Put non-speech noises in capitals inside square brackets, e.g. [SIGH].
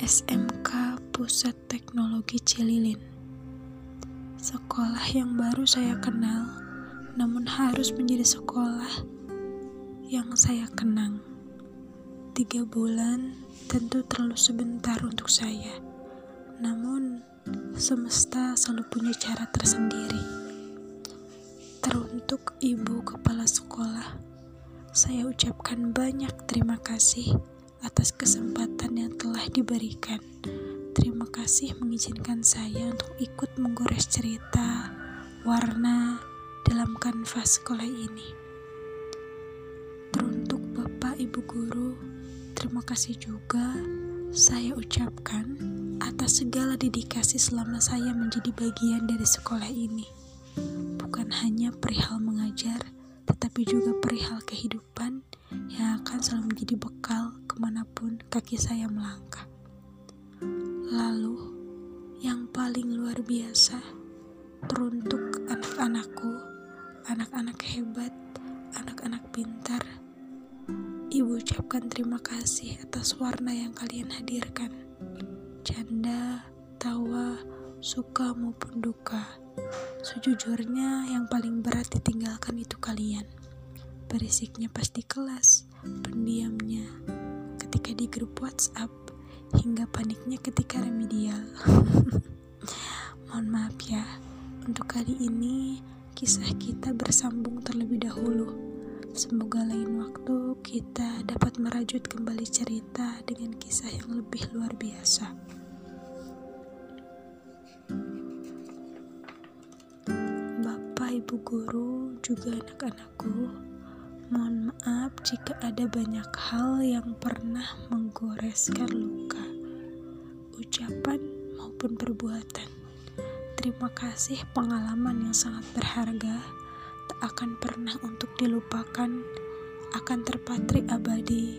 SMK Pusat Teknologi Cililin. Sekolah yang baru saya kenal, namun harus menjadi sekolah yang saya kenang. Tiga bulan tentu terlalu sebentar untuk saya, namun semesta selalu punya cara tersendiri. Teruntuk ibu kepala sekolah, saya ucapkan banyak terima kasih atas kesempatan yang telah diberikan. Terima kasih mengizinkan saya untuk ikut menggores cerita, warna dalam kanvas sekolah ini. Teruntuk Bapak Ibu Guru, terima kasih juga saya ucapkan atas segala dedikasi selama saya menjadi bagian dari sekolah ini. Bukan hanya perihal mengajar, tetapi juga perihal ke mana pun kaki saya melangkah. Lalu, yang paling luar biasa, teruntuk anak-anakku, anak-anak hebat, anak-anak pintar, Ibu ucapkan terima kasih atas warna yang kalian hadirkan. Canda, tawa, suka maupun duka. Sejujurnya yang paling berat ditinggalkan itu kalian. Berisiknya pasti kelas, pendiamnya ketika di grup WhatsApp, hingga paniknya ketika remedial. [LAUGHS] Mohon maaf ya, untuk kali ini kisah kita bersambung terlebih dahulu. Semoga lain waktu kita dapat merajut kembali cerita dengan kisah yang lebih luar biasa. Bapak, Ibu guru, juga anak-anakku, Mohon maaf jika ada banyak hal yang pernah menggoreskan luka, ucapan maupun perbuatan. Terima kasih pengalaman yang sangat berharga, tak akan pernah untuk dilupakan, akan terpatri abadi